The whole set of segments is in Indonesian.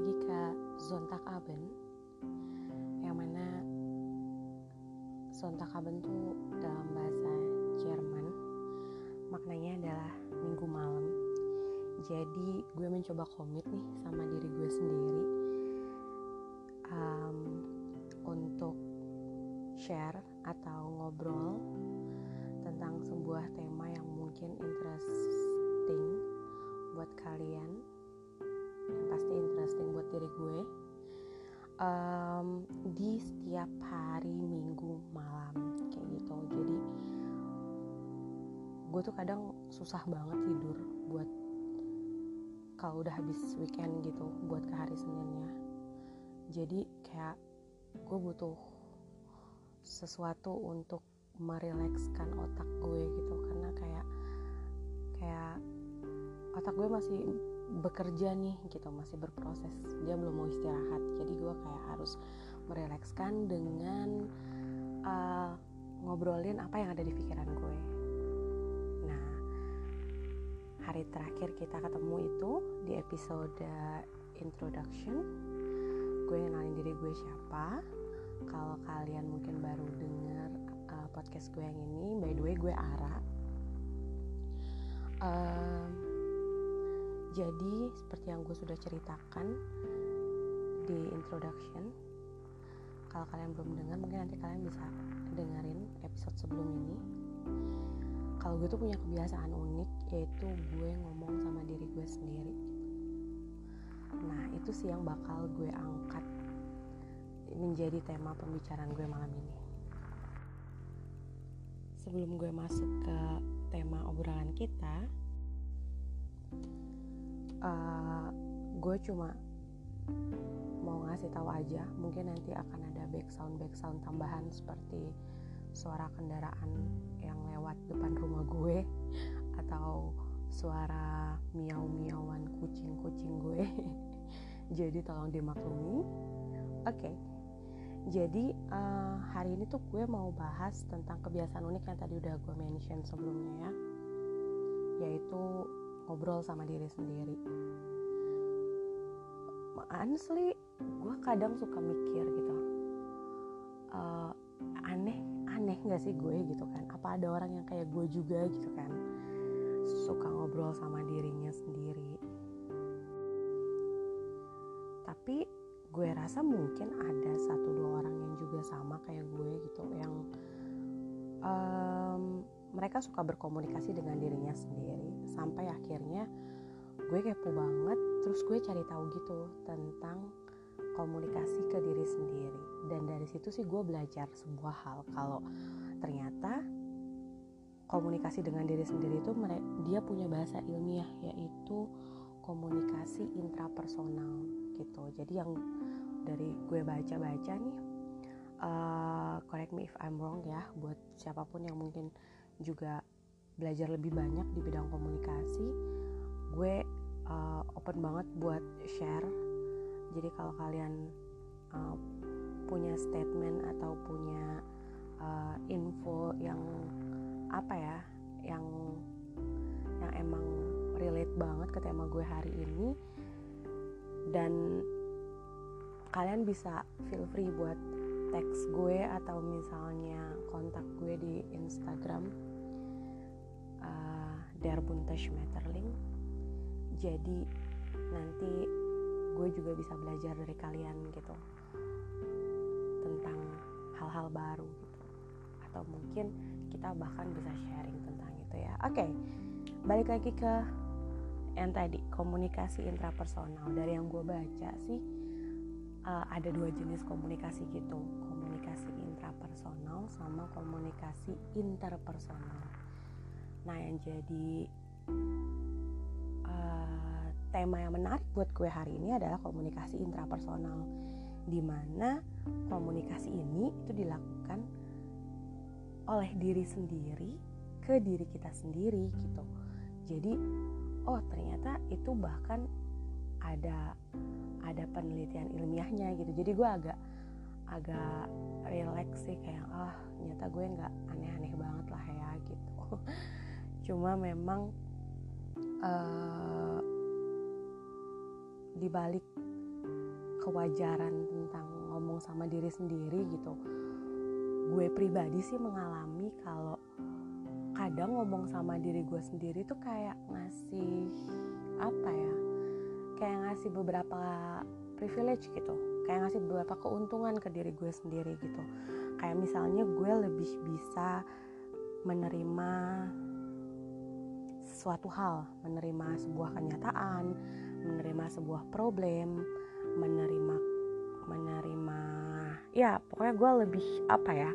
lagi ke Sonntagabend yang mana Sonntagabend tuh dalam bahasa Jerman maknanya adalah minggu malam. Jadi gue mencoba komit nih sama diri gue sendiri um, untuk share atau ngobrol tentang sebuah tema yang mungkin interesting buat kalian diri gue um, di setiap hari minggu malam kayak gitu. Jadi gue tuh kadang susah banget tidur buat kalau udah habis weekend gitu buat ke hari Seninnya. Jadi kayak gue butuh sesuatu untuk merilekskan otak gue gitu. Karena kayak kayak otak gue masih bekerja nih gitu masih berproses dia belum mau istirahat. Jadi gue kayak harus merilekskan dengan uh, ngobrolin apa yang ada di pikiran gue. Nah hari terakhir kita ketemu itu di episode introduction. Gue kenalin diri gue siapa. Kalau kalian mungkin baru dengar uh, podcast gue yang ini by the way gue Ara. Um, jadi seperti yang gue sudah ceritakan di introduction kalau kalian belum dengar mungkin nanti kalian bisa dengerin episode sebelum ini. Kalau gue tuh punya kebiasaan unik yaitu gue ngomong sama diri gue sendiri. Nah itu sih yang bakal gue angkat menjadi tema pembicaraan gue malam ini. Sebelum gue masuk ke tema obrolan kita uh, gue cuma mau ngasih tahu aja mungkin nanti akan ada background background tambahan seperti suara kendaraan yang lewat depan rumah gue atau suara miau miauan kucing kucing gue. Jadi tolong dimaklumi. Oke. Okay. jadi uh, hari ini tuh gue mau bahas tentang kebiasaan unik yang tadi udah gue mention sebelumnya ya. Yaitu ngobrol sama diri sendiri. Honestly gue kadang suka mikir gitu. Uh, aneh aneh gak sih gue gitu kan? Apa ada orang yang kayak gue juga gitu kan? Suka ngobrol sama dirinya sendiri. Tapi gue rasa mungkin ada satu dua orang yang juga sama kayak gue gitu yang um, mereka suka berkomunikasi dengan dirinya sendiri sampai akhirnya gue kepo banget terus gue cari tahu gitu tentang komunikasi ke diri sendiri. Dan dari situ sih gue belajar sebuah hal kalau ternyata komunikasi dengan diri sendiri itu dia punya bahasa ilmiah yaitu komunikasi intrapersonal gitu. Jadi yang dari gue baca-baca nih uh, correct me if I'm wrong ya buat siapa pun yang mungkin juga belajar lebih banyak di bidang komunikasi gue uh, open banget buat share. Jadi kalau kalian uh, punya statement atau punya uh, info yang apa ya yang yang emang relate banget ke tema gue hari ini dan kalian bisa feel free buat teks gue atau misalnya kontak gue di Instagram uh, Der Bunte Schmetterling jadi nanti gue juga bisa belajar dari kalian gitu tentang hal-hal baru gitu. Atau mungkin kita bahkan bisa sharing tentang itu ya. Oke okay, balik lagi ke yang tadi komunikasi intrapersonal. Dari yang gue baca sih uh, ada dua jenis komunikasi gitu. Komunikasi intrapersonal sama komunikasi interpersonal nah yang jadi uh, tema yang menarik buat gue hari ini adalah komunikasi intrapersonal. Di mana komunikasi ini itu dilakukan oleh diri sendiri ke diri kita sendiri gitu. Jadi oh ternyata itu bahkan ada ada penelitian ilmiahnya gitu. Jadi gue agak agak relax sih kayak ah oh, ternyata gue nggak aneh-aneh banget lah ya gitu cuma memang uh, dibalik kewajaran tentang ngomong sama diri sendiri gitu gue pribadi sih mengalami kalau kadang ngomong sama diri gue sendiri tuh kayak ngasih apa ya kayak ngasih beberapa privilege gitu. Kayak ngasih beberapa keuntungan ke diri gue sendiri gitu. Kayak misalnya gue lebih bisa menerima suatu hal, menerima sebuah kenyataan, menerima sebuah problem, menerima menerima ya pokoknya gue lebih apa ya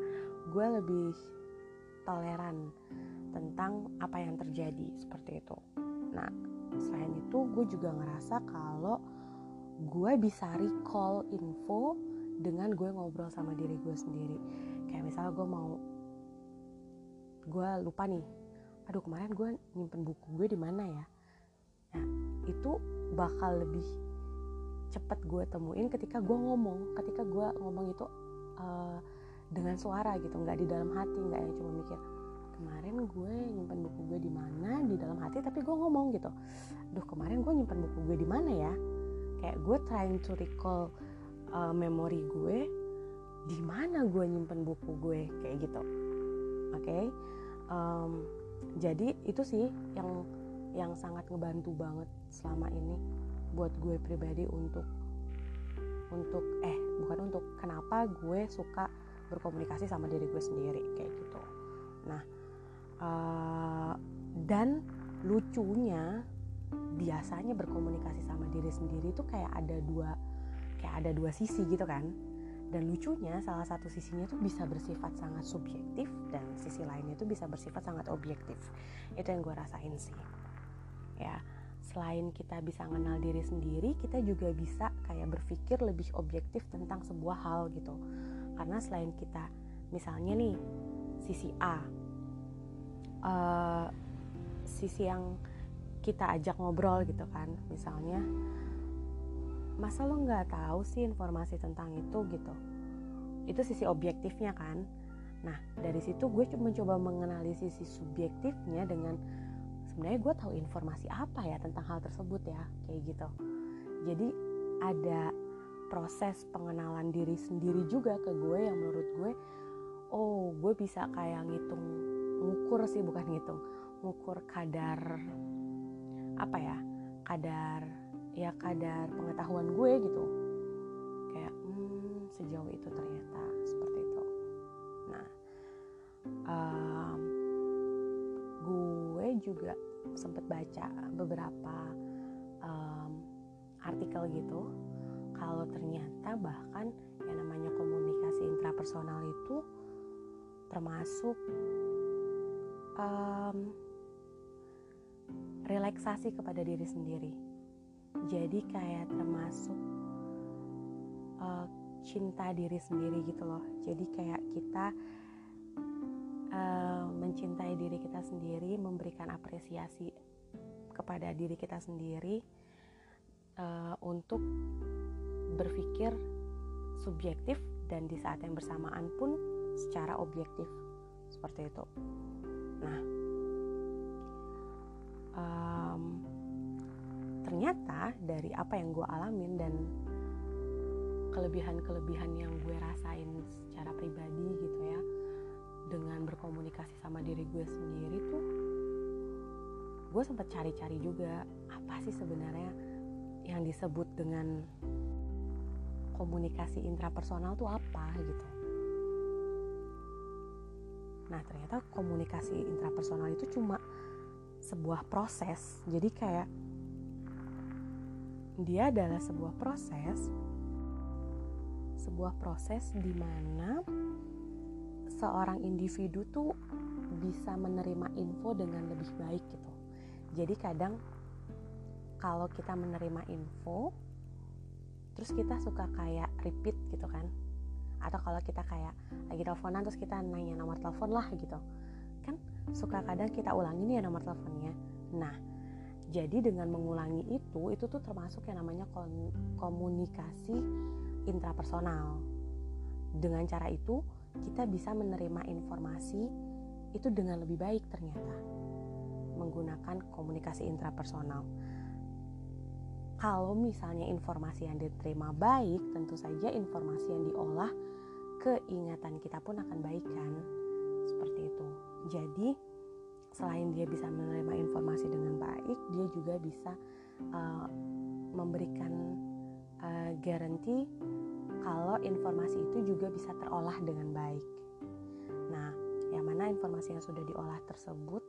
gue lebih toleran tentang apa yang terjadi seperti itu. Nah selain itu gue juga ngerasa kalau gue bisa recall info dengan gue ngobrol sama diri gue sendiri. Kayak misalnya gue mau gue lupa nih aduh kemarin gue nyimpen buku gue di mana ya? Nah itu bakal lebih cepet gue temuin ketika gue ngomong ketika gue ngomong itu uh, dengan suara gitu nggak di dalam hati nggak yang cuma mikir kemarin gue nyimpan buku gue di mana? Di dalam hati tapi gue ngomong gitu duh kemarin gue nyimpan buku gue di mana ya? Kayak gue trying to recall uh, memori gue di mana gue nyimpan buku gue? Kayak gitu oke? Okay? um, jadi itu sih yang yang sangat ngebantu banget selama ini buat gue pribadi untuk untuk eh bukan untuk kenapa gue suka berkomunikasi sama diri gue sendiri kayak gitu. Nah uh, dan lucunya biasanya berkomunikasi sama diri sendiri itu kayak ada dua kayak ada dua sisi gitu kan dan lucunya salah satu sisinya tuh bisa bersifat sangat subjektif dan sisi lainnya tuh bisa bersifat sangat objektif. Itu yang gue rasain sih. Ya selain kita bisa mengenal diri sendiri kita juga bisa kayak berpikir lebih objektif tentang sebuah hal gitu. Karena selain kita misalnya nih sisi A uh, sisi yang kita ajak ngobrol gitu kan. Misalnya masa lo nggak tahu sih informasi tentang itu? Gitu. Itu sisi objektifnya kan. Nah dari situ gue mencoba mengenali sisi subjektifnya dengan sebenarnya gue tahu informasi apa ya tentang hal tersebut ya? Kayak gitu. Jadi ada proses pengenalan diri sendiri juga ke gue yang menurut gue oh gue bisa kayak ngitung ngukur sih bukan ngitung ngukur kadar apa ya kadar ya kadar pengetahuan gue gitu. Kayak hmm, sejauh itu ternyata seperti itu. Nah um, gue juga sempat baca beberapa um, artikel gitu. Kalau ternyata bahkan yang namanya komunikasi intrapersonal itu termasuk um, relaksasi kepada diri sendiri jadi kayak termasuk uh, cinta diri sendiri gitu loh jadi kayak kita uh, mencintai diri kita sendiri, memberikan apresiasi kepada diri kita sendiri uh, untuk berpikir subjektif dan di saat yang bersamaan pun secara objektif seperti itu. Nah, um, ternyata dari apa yang gue alamin dan kelebihan-kelebihan yang gue rasain secara pribadi gitu ya dengan berkomunikasi sama diri gue sendiri tuh gue sempat cari-cari juga apa sih sebenarnya yang disebut dengan komunikasi intrapersonal tuh apa gitu. Nah ternyata komunikasi intrapersonal itu cuma sebuah proses. Jadi kayak dia adalah sebuah proses sebuah proses di mana seorang individu tuh bisa menerima info dengan lebih baik gitu. Jadi kadang kalau kita menerima info terus kita suka kayak repeat gitu kan. Atau kalau kita kayak lagi teleponan terus kita nanya nomor telepon lah gitu. Kan suka kadang kita ulangin ya nomor teleponnya. Nah, jadi dengan mengulangi itu itu tuh termasuk yang namanya komunikasi intrapersonal. Dengan cara itu kita bisa menerima informasi itu dengan lebih baik ternyata menggunakan komunikasi intrapersonal. kalau misalnya informasi yang diterima baik tentu saja informasi yang diolah keingatan kita pun akan baik kan seperti itu jadi selain dia bisa menerima informasi dengan baik dia juga bisa uh, memberikan uh, garansi kalau informasi itu juga bisa terolah dengan baik. Nah yang mana informasi yang sudah diolah tersebut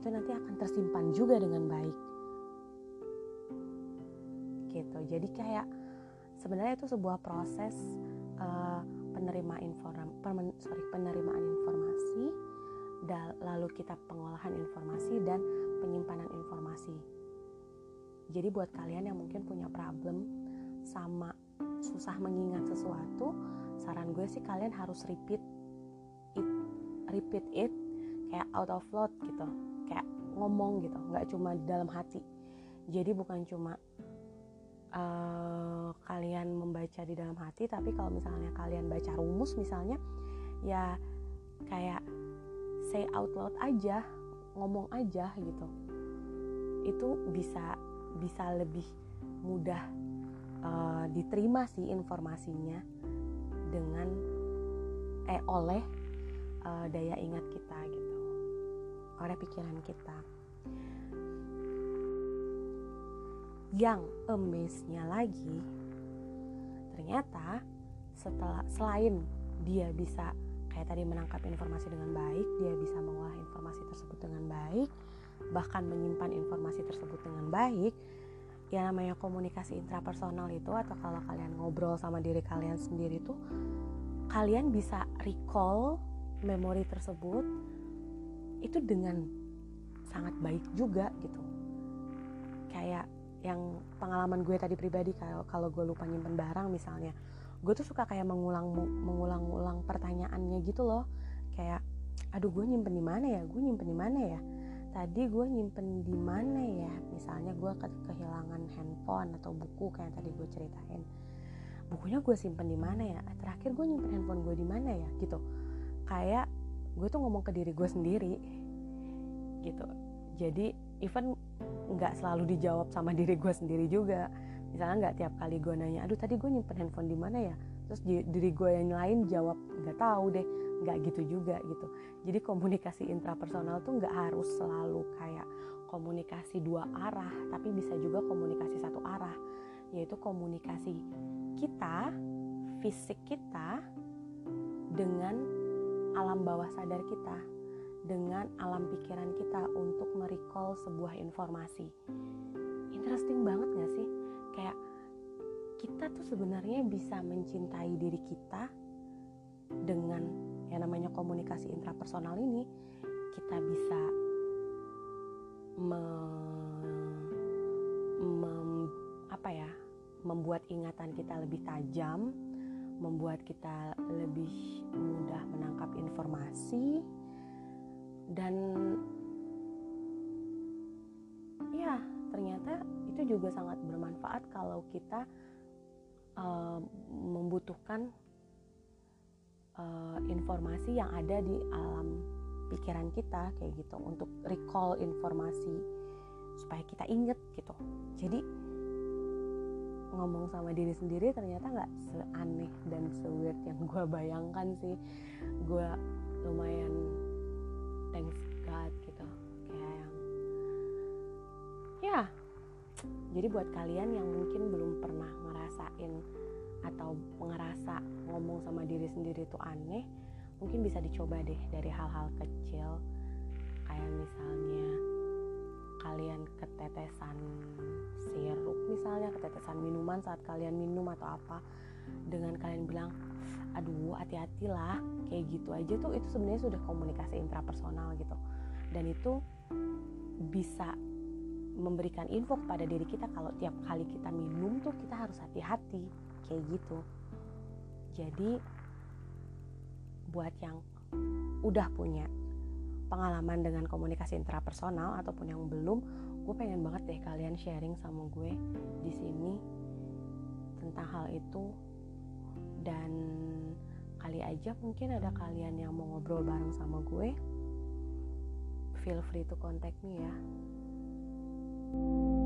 itu nanti akan tersimpan juga dengan baik. Gitu. Jadi kayak sebenarnya itu sebuah proses uh, penerima inform sorry penerimaan informasi lalu kita pengolahan informasi dan penyimpanan informasi. Jadi buat kalian yang mungkin punya problem sama susah mengingat sesuatu saran gue sih kalian harus repeat it repeat it kayak out of loud gitu kayak ngomong gitu nggak cuma di dalam hati. Jadi bukan cuma uh, kalian membaca di dalam hati tapi kalau misalnya kalian baca rumus misalnya ya kayak say out loud aja ngomong aja gitu. Itu bisa bisa lebih mudah uh, diterima sih informasinya dengan eh oleh uh, daya ingat kita gitu. Oleh pikiran kita. Yang amaze-nya lagi ternyata setelah selain dia bisa kayak tadi menangkap informasi dengan baik dia bisa mengolah informasi tersebut dengan baik bahkan menyimpan informasi tersebut dengan baik. Ya namanya komunikasi intrapersonal itu atau kalau kalian ngobrol sama diri kalian sendiri tuh kalian bisa recall memori tersebut itu dengan sangat baik juga gitu. Kayak yang pengalaman gue tadi pribadi kalau kalau gue lupa nyimpen barang misalnya gue tuh suka kayak mengulang mengulang-ulang pertanyaannya gitu loh. Kayak aduh gue nyimpen di mana ya? Gue nyimpen di mana ya? Tadi gue nyimpen di mana ya? Misalnya gue ke kehilangan handphone atau buku kayak yang tadi gue ceritain. Bukunya gue simpen di mana ya? Terakhir gue nyimpen handphone gue di mana ya? Gitu. Kayak gue tuh ngomong ke diri gue sendiri. Gitu. Jadi even nggak selalu dijawab sama diri gue sendiri juga misalnya nggak tiap kali gue nanya aduh tadi gue nyimpen handphone di mana ya terus diri gue yang lain jawab nggak tahu deh nggak gitu juga gitu jadi komunikasi intrapersonal tuh nggak harus selalu kayak komunikasi dua arah tapi bisa juga komunikasi satu arah yaitu komunikasi kita fisik kita dengan alam bawah sadar kita dengan alam pikiran kita untuk merecall sebuah informasi. Interesting banget gak sih? Kayak kita tuh sebenarnya bisa mencintai diri kita dengan yang namanya komunikasi intrapersonal ini. Kita bisa me, mem, apa ya membuat ingatan kita lebih tajam membuat kita lebih mudah menangkap informasi dan ya ternyata itu juga sangat bermanfaat kalau kita uh, membutuhkan uh, informasi yang ada di alam pikiran kita kayak gitu untuk recall informasi supaya kita inget gitu. Jadi ngomong sama diri sendiri ternyata nggak seaneh dan seweird yang gue bayangkan sih. Gue lumayan thanks jadi buat kalian yang mungkin belum pernah ngerasain atau ngerasa ngomong sama diri sendiri itu aneh mungkin bisa dicoba deh dari hal-hal kecil. Kayak misalnya kalian ketetesan sirup misalnya ketetesan minuman saat kalian minum atau apa. Dengan kalian bilang aduh hati-hatilah kayak gitu aja tuh itu sebenarnya sudah komunikasi intrapersonal gitu. Dan itu bisa memberikan info kepada diri kita kalau tiap kali kita minum tuh kita harus hati-hati kayak gitu. Jadi buat yang udah punya pengalaman dengan komunikasi intrapersonal ataupun yang belum gue pengen banget deh kalian sharing sama gue di sini tentang hal itu. Dan kali aja mungkin ada kalian yang mau ngobrol bareng sama gue feel free to contact me ya Thank you.